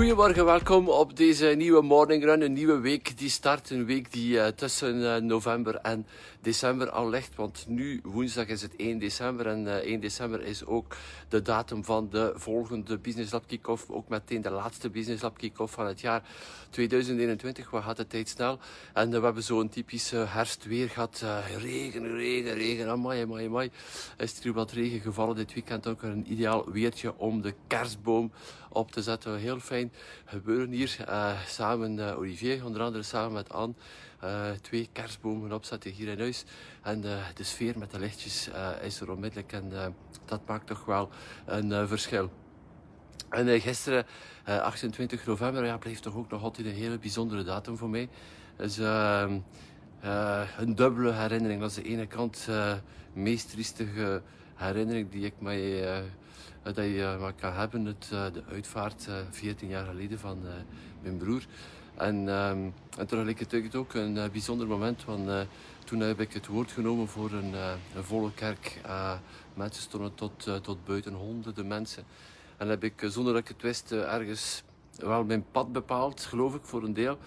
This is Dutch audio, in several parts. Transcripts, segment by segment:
Goedemorgen, welkom op deze nieuwe morning run. Een nieuwe week die start. Een week die uh, tussen uh, november en december al ligt. Want nu, woensdag, is het 1 december. En uh, 1 december is ook de datum van de volgende Business Lab Kick-Off. Ook meteen de laatste Business Lab Kick-Off van het jaar 2021. Wat gaat de tijd snel? En we hebben zo'n typische herfstweer gehad. regen, regen, regen. Amai, amai, amai. Is er wat regen gevallen dit weekend. Ook een ideaal weertje om de kerstboom op te zetten. Heel fijn gebeuren hier. Samen, uh, Olivier, onder andere samen met Anne. Uh, twee kerstbomen opzetten hier in huis. En de sfeer met de lichtjes is er onmiddellijk. En dat maakt toch wel een verschil. En gisteren, 28 november, ja, bleef toch ook nog altijd een hele bijzondere datum voor mij. Dus ehm, een dubbele herinnering. Dat is de ene kant de meest triestige herinnering die ik mij dat je maar kan hebben. Het, eh, de uitvaart 14 eh, jaar geleden van eh, mijn broer. En, um, en tegelijkertijd ook een bijzonder moment, want toen heb ik het woord genomen voor een, een volle kerk. mensen stonden tot, tot buiten honderden mensen. En heb ik, zonder dat ik het wist, ergens wel mijn pad bepaald, geloof ik, voor een deel.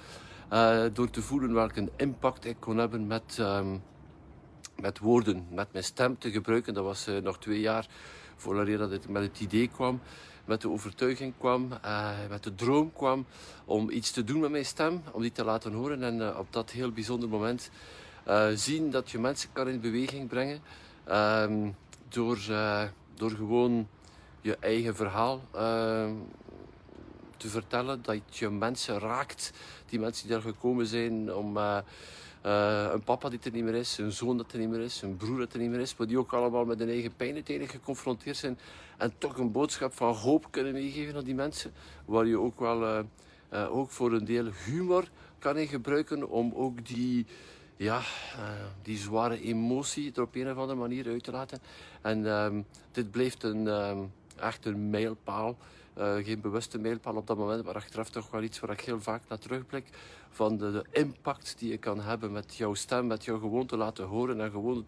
door te voelen welke impact ik kon hebben met, um, met woorden, met mijn stem te gebruiken. Dat was nog twee jaar voordat dat ik met het idee kwam, met de overtuiging kwam, uh, met de droom kwam om iets te doen met mijn stem, om die te laten horen. En uh, op dat heel bijzonder moment uh, zien dat je mensen kan in beweging brengen ehm, door, door gewoon je eigen verhaal ehm, te vertellen, dat je mensen raakt, die mensen die daar gekomen zijn om een papa die er niet meer is, een zoon dat er niet meer is, een broer dat er niet meer is, maar die ook allemaal met hun eigen pijn uiteindelijk geconfronteerd zijn en toch een boodschap van hoop kunnen meegeven aan die mensen, waar je ook wel uh, uh, ook voor een deel humor kan in gebruiken om ook die, ja, die zware emotie er op een of andere manier uit te laten. En ehm, dit blijft een, um, echt een mijlpaal geen bewuste mijlpaal op dat moment, maar achteraf toch wel iets waar ik heel vaak naar terugblik. Van de, impact die je kan hebben met jouw stem, met jou gewoon te laten horen en gewoon,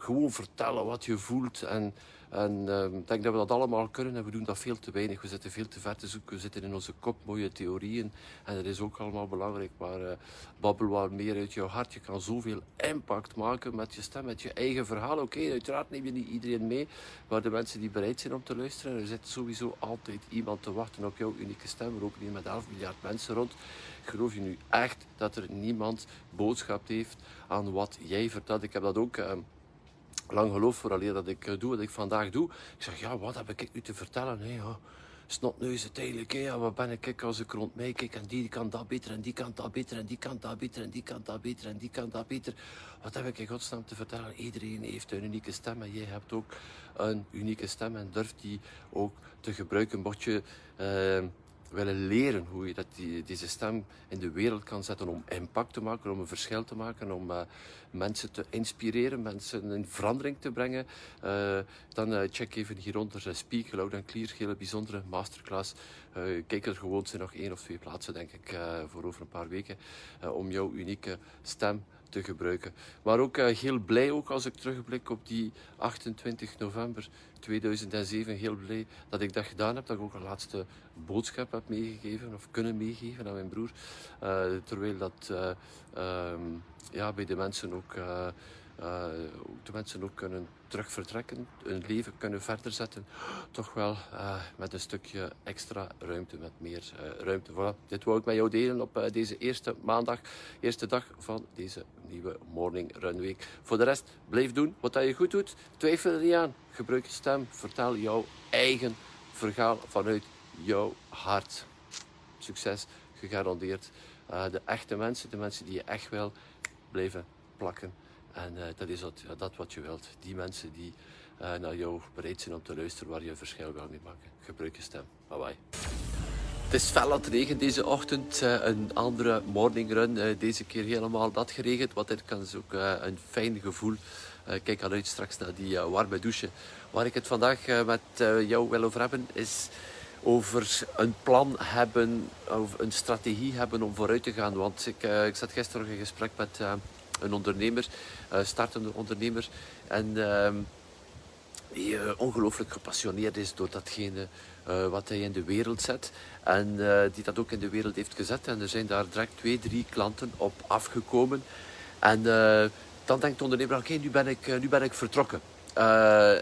gewoon vertellen wat je voelt. En en ehm, ik denk dat we dat allemaal kunnen en we doen dat veel te weinig. We zitten veel te ver te zoeken, we zitten in onze kop mooie theorieën en dat is ook allemaal belangrijk. Maar uh, babbel wat meer uit jouw hart. Je kan zoveel impact maken met je stem, met je eigen verhaal. Oké, uiteraard neem je niet iedereen mee, maar de mensen die bereid zijn om te luisteren, er zit sowieso altijd iemand te wachten op jouw unieke stem. We lopen hier met 11 miljard mensen rond. Geloof je nu echt dat er niemand boodschap heeft aan wat jij vertelt? Ik heb dat ook... Uh, lang geloof vooraleer dat ik eh, doe wat ik vandaag doe. Ik zeg, ja, wat heb ik u te vertellen? Ja, snotneus uiteindelijk. Hè. Ja, wat ben ik als ik rond mij kijk en die kan dat beter en die kan dat beter en die kan dat beter en die kan dat beter en die kan dat beter. Wat heb ik in godsnaam te vertellen? Iedereen heeft een unieke stem en jij hebt ook een unieke stem en durft die ook te gebruiken. Uh, willen leren hoe je dat, die, deze stem in de wereld kan zetten om impact te maken, om een verschil te maken, om uh, mensen te inspireren, mensen in verandering te brengen, uh, dan uh, check even hieronder Speak Loud and Clear, hele bijzondere masterclass. kijk er gewoon, zijn nog één of twee plaatsen denk ik voor over een paar weken, om jouw unieke stem te gebruiken. Maar ook uh, heel blij ook als ik terugblik op die 28 november 2007. Heel blij dat ik dat gedaan heb. Dat ik ook een laatste boodschap heb meegegeven of kunnen meegeven aan mijn broer. Uh, terwijl dat uh, um, ja, bij de mensen ook uh, de mensen ook kunnen terug vertrekken, hun leven kunnen verder zetten, toch wel uh, met een stukje extra ruimte, met meer uh, ruimte. Voilà. Dit wou ik met jou delen op deze eerste maandag, eerste dag van deze nieuwe Morning Run Week. Voor de rest, blijf doen wat je goed doet. Twijfel er niet aan. Gebruik je stem. Vertel jouw eigen verhaal vanuit jouw hart. Succes, gegarandeerd. de echte mensen, de mensen die je echt wil, blijven plakken en uh, dat is wat, dat wat je wilt. Die mensen die uh, naar jou bereid zijn om te luisteren, waar je een verschil wil mee maken. Gebruik je stem. Bye bye. Het is fel aan het regen deze ochtend. Eh, een andere morning run. Eh, deze keer helemaal nat geregend. Wat dit kan is ook eh, een fijn gevoel. Kijk al uit straks naar die warme douche. Waar ik het vandaag met jou wil over hebben is over een plan hebben, of een strategie hebben om vooruit te gaan. Want ik, ik zat gisteren in gesprek met een ondernemer, startende ondernemer. En ehm, die ongelooflijk gepassioneerd is door datgene uh, wat hij in de wereld zet. En die dat ook in de wereld heeft gezet. En er zijn daar direct twee, drie klanten op afgekomen. En dan denkt de ondernemer, oké, nu, ben ik, nu ben ik vertrokken.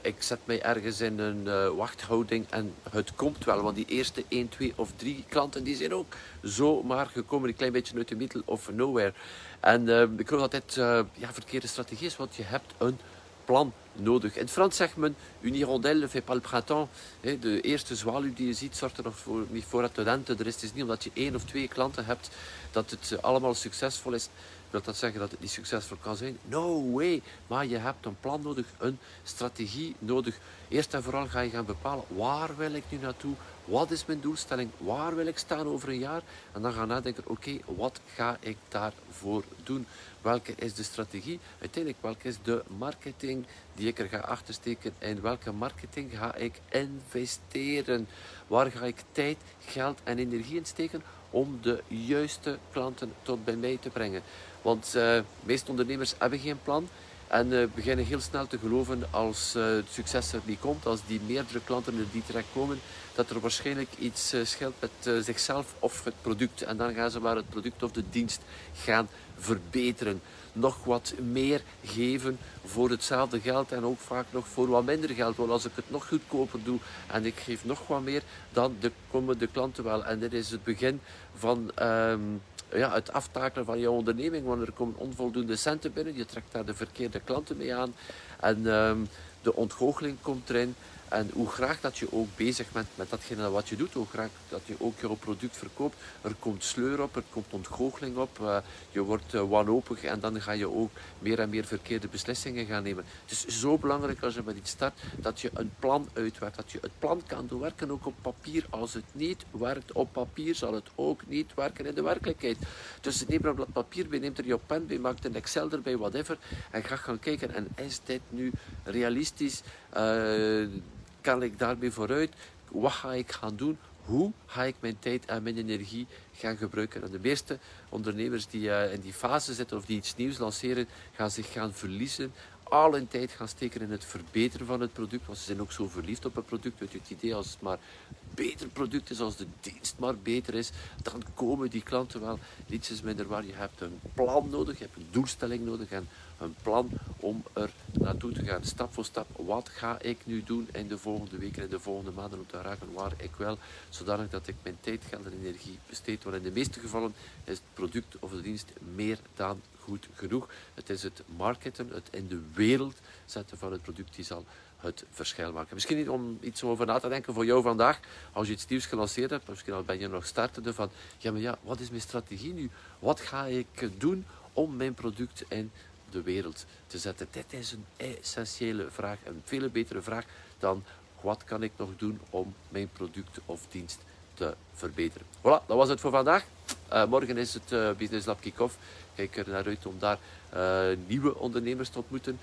Ik zet mij ergens in een wachthouding en het komt wel. Want die eerste 1, 2 of 3 klanten die zijn ook zomaar gekomen. Een klein beetje uit de middle of nowhere. En ik geloof dat dit ja, verkeerde strategie is. Want je hebt een plan nodig. In het Frans zegt men, une hirondelle ne fait pas le printemps. De eerste zwaluw die je ziet, zorgt er nog voor, niet voor dat de lente er is. Het is niet omdat je één of twee klanten hebt dat het eh, allemaal succesvol is. Wil dat zeggen dat het niet succesvol kan zijn? No way! Maar je hebt een plan nodig, een strategie nodig. Eerst en vooral ga je gaan bepalen, waar wil ik nu naartoe? Wat is mijn doelstelling? Waar wil ik staan over een jaar? En dan gaan nadenken, oké, wat ga ik daarvoor doen? Welke is de strategie? Uiteindelijk, welke is de marketing die ik er ga achtersteken? En welke marketing ga ik investeren? Waar ga ik tijd, geld en energie in steken om de juiste klanten tot bij mij te brengen? Want de meeste ondernemers hebben geen plan. En uh, beginnen heel snel te geloven als uh, het succes er niet komt, als die meerdere klanten er die terecht komen, dat er waarschijnlijk iets uh, scheelt met zichzelf of het product. En dan gaan ze maar het product of de dienst gaan verbeteren. Nog wat meer geven voor hetzelfde geld en ook vaak nog voor wat minder geld. Want als ik het nog goedkoper doe en ik geef nog wat meer, dan komen de klanten wel. En dit is het begin van um, ja, het aftakelen van je onderneming. Want er komen onvoldoende centen binnen. Je trekt daar de verkeerde klanten mee aan. En um, de ontgoocheling komt erin. En hoe graag dat je ook bezig bent met datgene wat je doet, hoe graag dat je ook jouw product verkoopt, er komt sleur op, er komt ontgoocheling op, uh, je wordt uh, wanhopig en dan ga je ook meer en meer verkeerde beslissingen gaan nemen. Het is zo belangrijk als je met iets start, dat je een plan uitwerkt, dat je het plan kan doorwerken ook op papier. Als het niet werkt op papier, zal het ook niet werken in de werkelijkheid. Dus neem er een blad papier bij, neem er je pen bij, maak een Excel erbij, whatever, en ga gaan kijken, en is dit nu realistisch? Uh, kan ik daarmee vooruit? Wat ga ik gaan doen? Hoe ga ik mijn tijd en mijn energie gaan gebruiken? En de meeste ondernemers die uh, in die fase zitten of die iets nieuws lanceren, gaan zich gaan verliezen al hun tijd gaan steken in het verbeteren van het product. Want ze zijn ook zo verliefd op het product. Uit het idee als het maar beter product is, als de dienst maar beter is, dan komen die klanten wel iets minder waar. Je hebt een plan nodig, je hebt een doelstelling nodig en een plan om er naartoe te gaan. Stap voor stap, wat ga ik nu doen in de volgende weken, in de volgende maanden om te raken waar ik wil, zodanig dat ik mijn tijd, geld en energie besteed. Want in de meeste gevallen is het product of de dienst meer dan goed genoeg. Het is het marketen, het in de wereld zetten van het product die zal het verschil maken. Misschien niet om iets over na te denken voor jou vandaag, als je iets nieuws gelanceerd hebt, misschien al ben je nog startende van, ja maar ja, wat is mijn strategie nu? Wat ga ik doen om mijn product in de wereld te zetten? Dit is een essentiële vraag, een veel betere vraag dan wat kan ik nog doen om mijn product of dienst te verbeteren. Voilà, dat was het voor vandaag. Uh, morgen is het uh, Business Lab Kick-Off. Kijk er naar uit om daar uh, nieuwe ondernemers te ontmoeten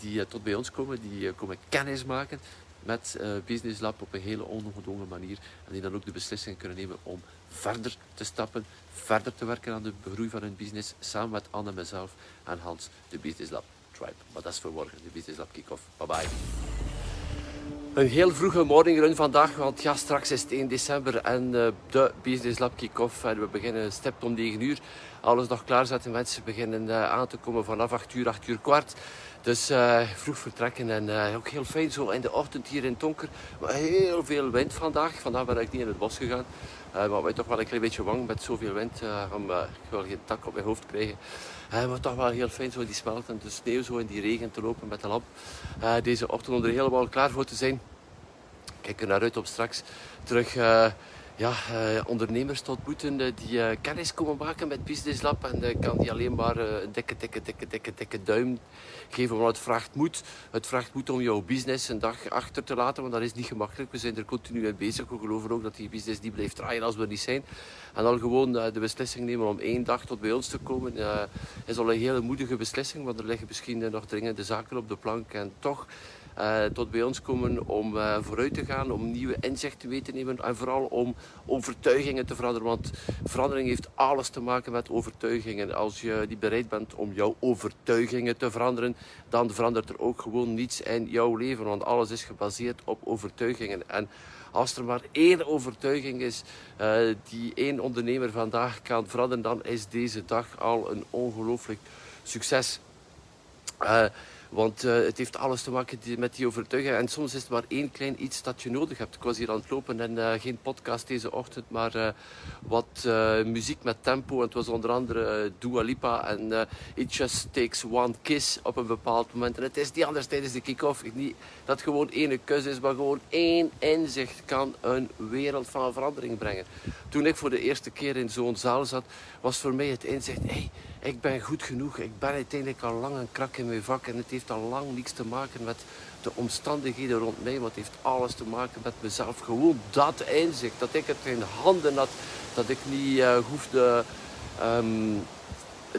die tot bij ons komen, die komen kennis maken met Business Lab op een hele ongedwongen manier. En die dan ook de beslissing kunnen nemen om verder te stappen, verder te werken aan de groei van hun business, samen met Anne, mezelf en Hans, de Business Lab Tribe. Maar dat is voor morgen, de Business Lab Kick-Off. Bye bye. Een heel vroege morning run vandaag, want ja, straks is het 1 december en uh, de Business Lab kick-off. En we beginnen step om 9 uur. Alles nog klaarzetten, mensen beginnen uh, aan te komen vanaf 8 uur, 8 uur kwart. Dus uh, vroeg vertrekken en ook heel fijn zo in de ochtend hier in Tonker. Maar heel veel wind vandaag, vandaag ben ik niet in het bos gegaan. Maar wij toch wel een klein beetje bang met zoveel wind. om, ik wil geen tak op mijn hoofd krijgen. Uh, maar toch wel heel fijn zo die smelten, de sneeuw zo in die regen te lopen met de lamp. Uh, deze ochtend om er helemaal klaar voor te zijn. Kijk er naar uit om straks terug uh, ja, uh, ondernemers te ontmoeten uh, die uh, kennis komen maken met Business Lab. En ik kan die alleen maar een dikke, dikke, dikke, dikke, dikke duim geven. Want het vraagt moed. Het vraagt moed om jouw business een dag achter te laten. Want dat is niet gemakkelijk. We zijn er continu mee bezig. We geloven ook dat die business die blijft draaien als we er niet zijn. En dan gewoon de beslissing nemen om één dag tot bij ons te komen. is al een hele moedige beslissing. Want er liggen misschien nog dringende zaken op de plank. En toch uh, tot bij ons komen om uh, vooruit te gaan, om nieuwe inzichten mee te nemen en vooral om overtuigingen te veranderen. Want verandering heeft alles te maken met overtuigingen. Als je niet bereid bent om jouw overtuigingen te veranderen, dan verandert er ook gewoon niets in jouw leven. Want alles is gebaseerd op overtuigingen. En als er maar één overtuiging is uh, die één ondernemer vandaag kan veranderen, dan is deze dag al een ongelooflijk succes. Want uh, het heeft alles te maken met die overtuiging. En soms is het maar één klein iets dat je nodig hebt. Ik was hier aan het lopen en uh, geen podcast deze ochtend, maar uh, wat muziek met tempo. En het was onder andere Dua Lipa en It Just Takes One Kiss op een bepaald moment. En het is niet anders tijdens de kick-off. Niet dat gewoon één kus is, maar gewoon één inzicht kan een wereld van verandering brengen. Toen ik voor de eerste keer in zo'n zaal zat, was voor mij het inzicht... Hey, ik ben goed genoeg. Ik ben uiteindelijk al lang een krak in mijn vak. En het heeft al lang niets te maken met de omstandigheden rond mij. Maar het heeft alles te maken met mezelf. Gewoon dat inzicht. Dat ik het in handen had. Dat ik niet uh, hoefde... Um,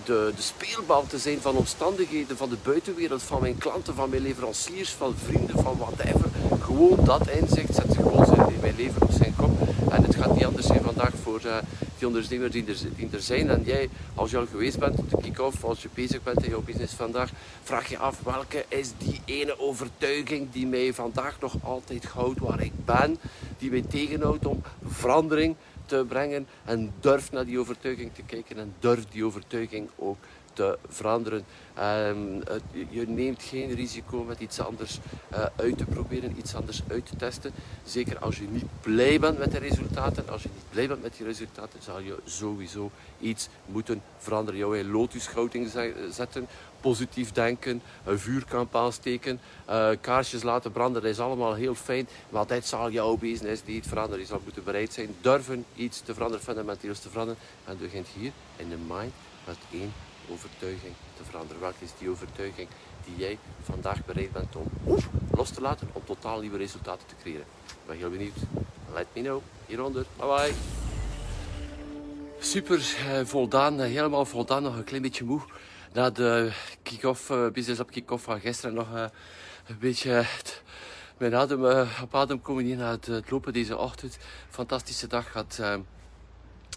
de, de, speelbal te zijn van omstandigheden, van de buitenwereld, van mijn klanten, van mijn leveranciers, van vrienden, van whatever. Gewoon dat inzicht zet gewoon in mijn leven op zijn kop. En het gaat niet anders zijn vandaag voor uh, die ondernemers die er, zijn. En jij, als je al geweest bent op de kick-off, als je bezig bent in jouw business vandaag, vraag je af welke is die ene overtuiging die mij vandaag nog altijd houdt waar ik ben, die mij tegenhoudt om verandering te brengen. En durf naar die overtuiging te kijken en durf die overtuiging ook te veranderen. Um, je neemt geen risico met iets anders uh, uit te proberen, iets anders uit te testen. Zeker als je niet blij bent met de resultaten. Als je niet blij bent met die resultaten, zal je sowieso iets moeten veranderen. Jouw lotusschouting zetten, positief denken, een vuurkamp aansteken, uh, kaarsjes laten branden. Dat is allemaal heel fijn, maar dat zal jouw business niet veranderen. Je zal moeten bereid zijn, durven iets te veranderen, fundamenteels te veranderen. En begint hier in de mind met één overtuiging te veranderen. Welke is die overtuiging die jij vandaag bereid bent om los te laten om totaal nieuwe resultaten te creëren? Ik ben heel benieuwd. Let me know hieronder. Bye bye. Super eh, voldaan, eh, helemaal voldaan, nog een klein beetje moe. Na de kick-off, uh, business op kick-off van gisteren nog uh, een beetje mijn adem, op adem komen hier na het, het, lopen deze ochtend. Fantastische dag, gaat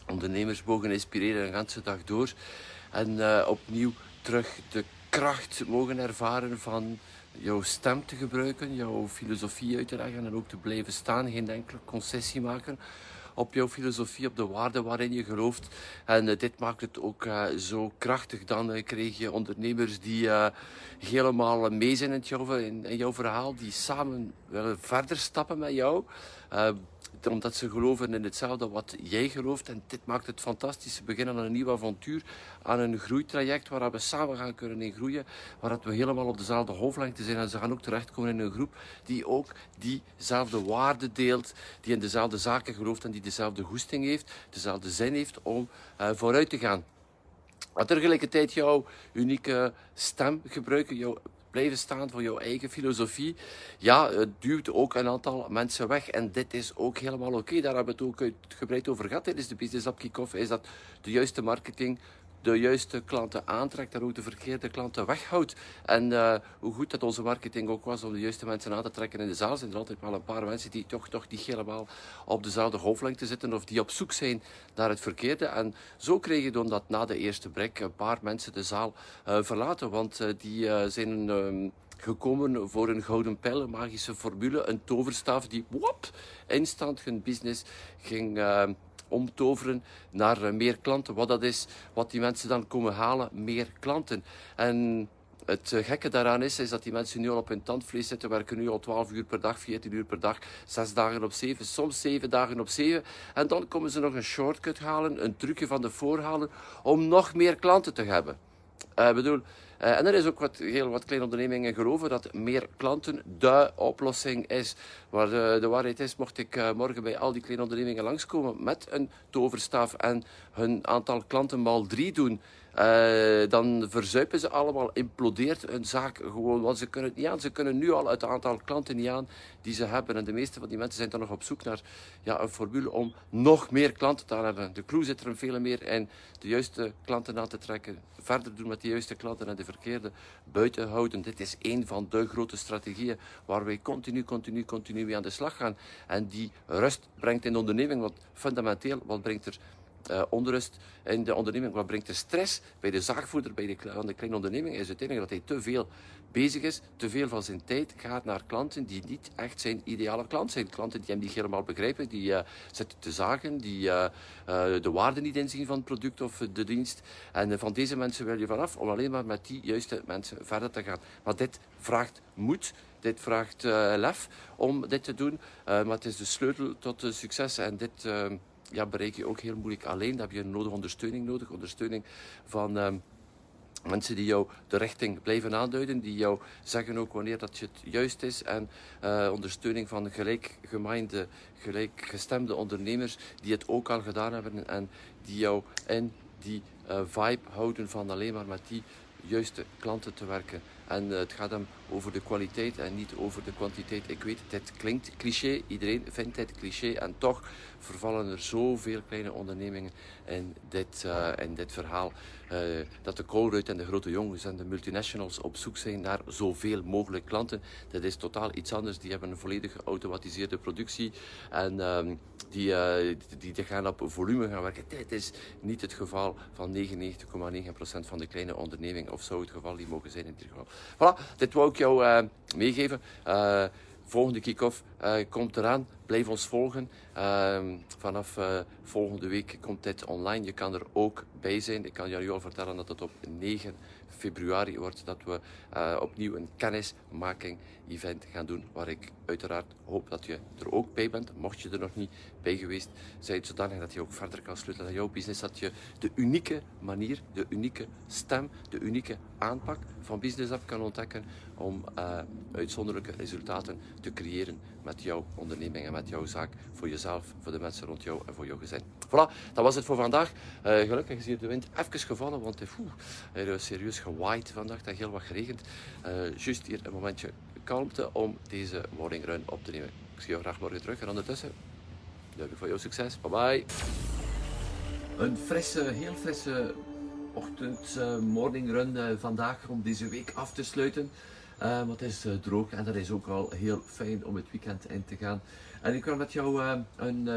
ondernemers mogen inspireren een hele dag door. En uh, opnieuw terug de kracht mogen ervaren van jouw stem te gebruiken, jouw filosofie uit te leggen en ook te blijven staan. Geen enkele concessie maken op jouw filosofie, op de waarden waarin je gelooft. En uh, dit maakt het ook uh, zo krachtig. Dan uh, kreeg je ondernemers die helemaal mee zijn in jouw, in, in jouw verhaal, die samen willen verder stappen met jou omdat ze geloven in hetzelfde wat jij gelooft. En dit maakt het fantastische begin aan een nieuw avontuur, aan een groeitraject waar we samen gaan kunnen in groeien, waar we helemaal op dezelfde hoofdlengte zijn. En ze gaan ook terechtkomen in een groep die ook diezelfde waarden deelt, die in dezelfde zaken gelooft en die dezelfde goesting heeft, dezelfde zin heeft om uh, vooruit te gaan. Maar tegelijkertijd jouw unieke stem gebruiken, jouw blijven staan voor jouw eigen filosofie, ja, het duwt ook een aantal mensen weg. En dit is ook helemaal oké. Daar hebben we het ook uitgebreid over gehad tijdens de Business Up Kick-Off. Is dat de juiste marketing de juiste klanten aantrekt en ook de verkeerde klanten weghoudt. En uh, hoe goed dat onze marketing ook was om de juiste mensen aan te trekken in de zaal, zijn er altijd wel een paar mensen die toch, toch niet helemaal op dezelfde golflengte zitten of die op zoek zijn naar het verkeerde. En zo kreeg je dan dat na de eerste break een paar mensen de zaal uh, verlaten, want uh, die zijn... Uh, gekomen voor een gouden pijl, een magische formule, een toverstaaf die wop, instant hun business ging omtoveren naar eh, meer klanten. Wat dat is, wat die mensen dan komen halen, meer klanten. En het eh, gekke daaraan is, is dat die mensen nu al op hun tandvlees zitten, werken nu al 12 uur per dag, 14 uur per dag, 6 dagen op 7, soms 7 dagen op 7. En dan komen ze nog een shortcut halen, een trucje van de voorhalen, om nog meer klanten te hebben. Ik uh, bedoel, Uh, en er is ook wat, heel wat kleine ondernemingen geloven dat meer klanten de oplossing is. Maar de, waarheid is, mocht ik uh, morgen bij al die kleine ondernemingen langskomen met een toverstaf en hun aantal klanten mal drie doen, uh, dan verzuipen ze allemaal, implodeert een zaak gewoon. Want ze kunnen het niet aan. Ze kunnen nu al het aantal klanten niet aan die ze hebben. En de meeste van die mensen zijn dan nog op zoek naar ja, een formule om nog meer klanten te hebben. De clue zit er veel meer in. De juiste klanten aan te trekken. Verder doen met de juiste klanten en de verkeerde buiten houden. Dit is een van de grote strategieën waar wij continu, continu, continu mee aan de slag gaan. En die rust brengt in de onderneming. Want fundamenteel, wat brengt er uh, onrust in de onderneming. Wat brengt er stress bij de zaagvoerder, bij de, de kleine onderneming? Is uiteindelijk dat hij te veel bezig is, te veel van zijn tijd gaat naar klanten die niet echt zijn ideale klant zijn. Klanten die hem niet helemaal begrijpen, die uh, zitten te zagen, die uh, de waarde niet inzien van het product of de dienst. En van deze mensen wil je vanaf om alleen maar met die juiste mensen verder te gaan. Maar dit vraagt moed. Dit vraagt lef om dit te doen, maar het is de sleutel tot succes. En dit ja, bereik je ook heel moeilijk alleen. Dan heb je een nodige ondersteuning nodig. Ondersteuning van uh, mensen die jou de richting blijven aanduiden. Die jou zeggen ook wanneer dat het juist is. En uh, ondersteuning van gelijkgeminde, gelijkgestemde ondernemers die het ook al gedaan hebben. En die jou in die uh, vibe houden van alleen maar met die juiste klanten te werken. En uh, het gaat hem over de kwaliteit en niet over de kwantiteit. Ik weet, dit klinkt cliché, iedereen vindt dit cliché en toch vervallen er zoveel kleine ondernemingen in dit, uh, dit verhaal. Uh, dat de Colruyt en de grote jongens en de multinationals op zoek zijn naar zoveel mogelijk klanten. Dat is totaal iets anders. Die hebben een volledig geautomatiseerde productie en um, die, die, die, gaan op volume gaan werken. Dit is niet het geval van 99,9% van de kleine onderneming, of zou het geval niet mogen zijn in dit geval. Voilà, dit wou ik jou uh, meegeven. Uh, volgende kick-off uh, komt eraan. Blijf ons volgen. Ehm, vanaf volgende week komt dit online. Je kan er ook bij zijn. Ik kan jou al vertellen dat het op 9 februari wordt dat we uh, opnieuw een kennismaking-event gaan doen. Waar ik uiteraard hoop dat je er ook bij bent. Mocht je er nog niet bij geweest zijn, zodanig dat je ook verder kan sluiten aan jouw business. Dat je de unieke manier, de unieke stem, de unieke aanpak van Business App kan ontdekken om uh, uitzonderlijke resultaten te creëren met jouw onderneming en met jouw zaak. Voor jezelf, voor de mensen rond jou en voor jouw gezin. Voilà, dat was het voor vandaag. Uh, gelukkig is hier de wind even gevallen, want er is serieus gewaaid vandaag. Heeft heel wat geregend. Uh, juist hier een momentje kalmte om deze morning run op te nemen. Ik zie jou graag morgen terug en ondertussen duim ik voor jouw succes. Bye bye. Een frisse, heel frisse ochtend, morning run vandaag om deze week af te sluiten. Uh, want het is droog en dat is ook al heel fijn om het weekend in te gaan. En ik wil met jou een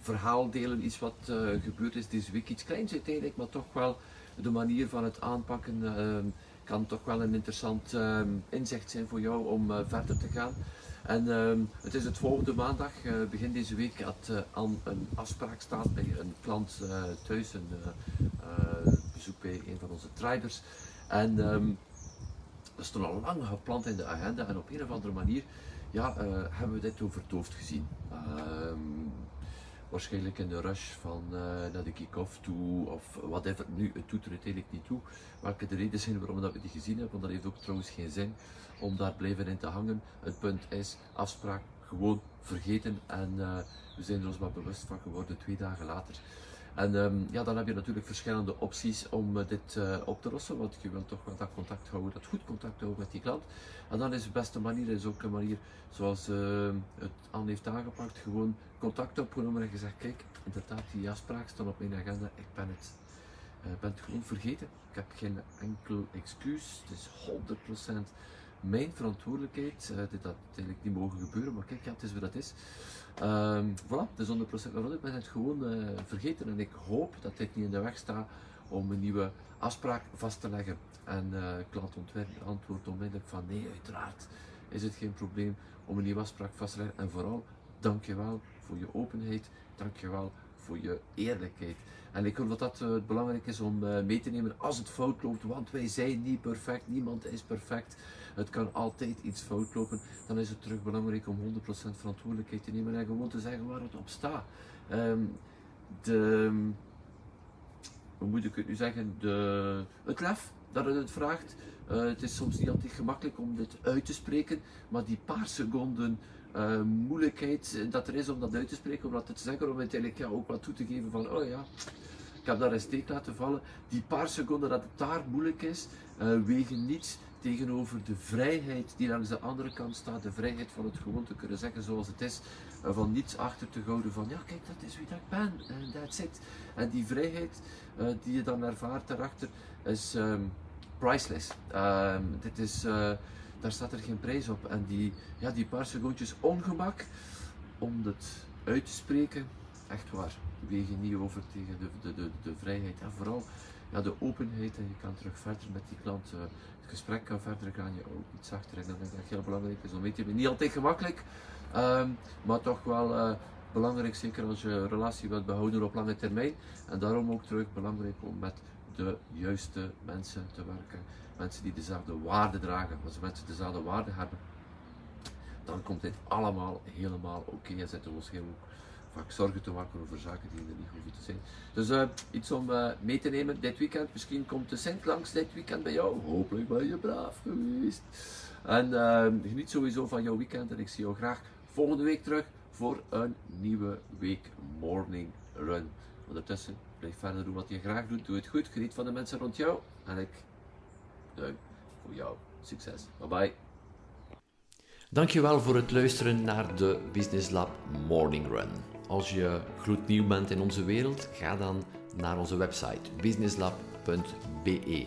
verhaal delen, iets wat gebeurd is deze week. Iets kleins uiteindelijk, maar toch wel de manier van het aanpakken kan toch wel een interessant inzicht zijn voor jou om verder te gaan. En um, het is het volgende maandag, begin deze week, had uh, een afspraak staan bij een klant thuis, een bezoek bij een van onze traders. En dat stond al lang gepland in de agenda en op een of andere manier ja, hebben we dit overtoofd gezien. Um, waarschijnlijk in de rush van uh, naar de kick-off toe of whatever. Nu, het doet er uiteindelijk niet toe. Welke de reden zijn waarom dat we die gezien hebben, want dat heeft ook trouwens geen zin om daar blijven in te hangen. Het punt is, afspraak gewoon vergeten en uh, we zijn er ons maar bewust van geworden twee dagen later. En um, ja, dan heb je natuurlijk verschillende opties om uh, dit uh, op te lossen, want je wilt toch wel dat contact houden, dat goed contact houden met die klant. En dan is de beste manier, is ook een manier zoals uh, het Anne heeft aangepakt, gewoon contact opgenomen en gezegd, kijk, inderdaad, die afspraak staat op mijn agenda, ik ben het, ben het gewoon vergeten. Ik heb geen enkel excuus, het is 100% mijn verantwoordelijkheid. Uh, dit had eigenlijk niet mogen gebeuren, maar kijk, ja, het is wat het is. Um, voilà, het is 100% mijn Ik ben het gewoon uh, vergeten en ik hoop dat dit niet in de weg staat om een nieuwe afspraak vast te leggen. En uh, klant antwoordt onmiddellijk van nee, uiteraard is het geen probleem om een nieuwe afspraak vast te leggen. En vooral, dankjewel voor je openheid, dankjewel voor je eerlijkheid. En ik geloof dat dat uh, belangrijk is om uh, mee te nemen als het fout loopt, want wij zijn niet perfect, niemand is perfect. Het kan altijd iets fout lopen. Dan is het terug belangrijk om 100% verantwoordelijkheid te nemen en gewoon te zeggen waar het op staat. Um, de, hoe moet ik het nu zeggen? De, het lef dat het het vraagt. Eh, het is soms niet altijd gemakkelijk om dit uit te spreken, maar die paar seconden uh, moeilijkheid dat er is om dat uit te spreken, om dat te zeggen, om uiteindelijk ja, ook wat toe te geven van, oh ja, ik heb daar een steek laten vallen. Die paar seconden dat het daar moeilijk is, uh, wegen niets tegenover de vrijheid die langs de andere kant staat. De vrijheid van het gewoon te kunnen zeggen zoals het is. Uh, van niets achter te houden van, ja kijk, dat is wie dat ik ben. En that's it. En die vrijheid die je dan ervaart daarachter is um, priceless. Um, dit is, daar staat er geen prijs op. En die, ja, die paar secondjes ongemak om het uit te spreken, echt waar, wegen niet over tegen de, de, de, de vrijheid. En vooral ja, de openheid en je kan terug verder met die klant. Uh, het gesprek kan verder gaan, je ook iets achter. En dat dat heel belangrijk is om mee te Niet altijd gemakkelijk, um, maar toch wel uh, belangrijk, zeker als je relatie wilt behouden op lange termijn. En daarom ook terug belangrijk om met de juiste mensen te werken. Mensen die dezelfde waarden dragen. Als mensen dezelfde waarden hebben, dan komt dit allemaal helemaal oké. Okay. En we ons heel vaak zorgen te maken over zaken die er niet hoeven te zijn. Dus uh, iets om uh, mee te nemen dit weekend. Misschien komt de Sint langs dit weekend bij jou. Hopelijk ben je braaf geweest. En uh, geniet sowieso van jouw weekend. En ik zie jou graag volgende week terug voor een nieuwe week morning run. Ondertussen blijf verder doen wat je graag doet. Doe het goed. Geniet van de mensen rond jou. En ik duim voor jou. Succes. Bye bye. Dankjewel voor het luisteren naar de Business Lab Morning Run. Als je gloednieuw bent in onze wereld, ga dan naar onze website businesslab.be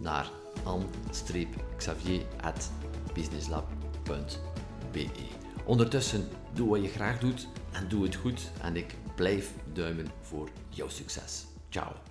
naar an-xavier.businesslab.be Ondertussen, doe wat je graag doet en doe het goed en ik blijf duimen voor jouw succes. Ciao.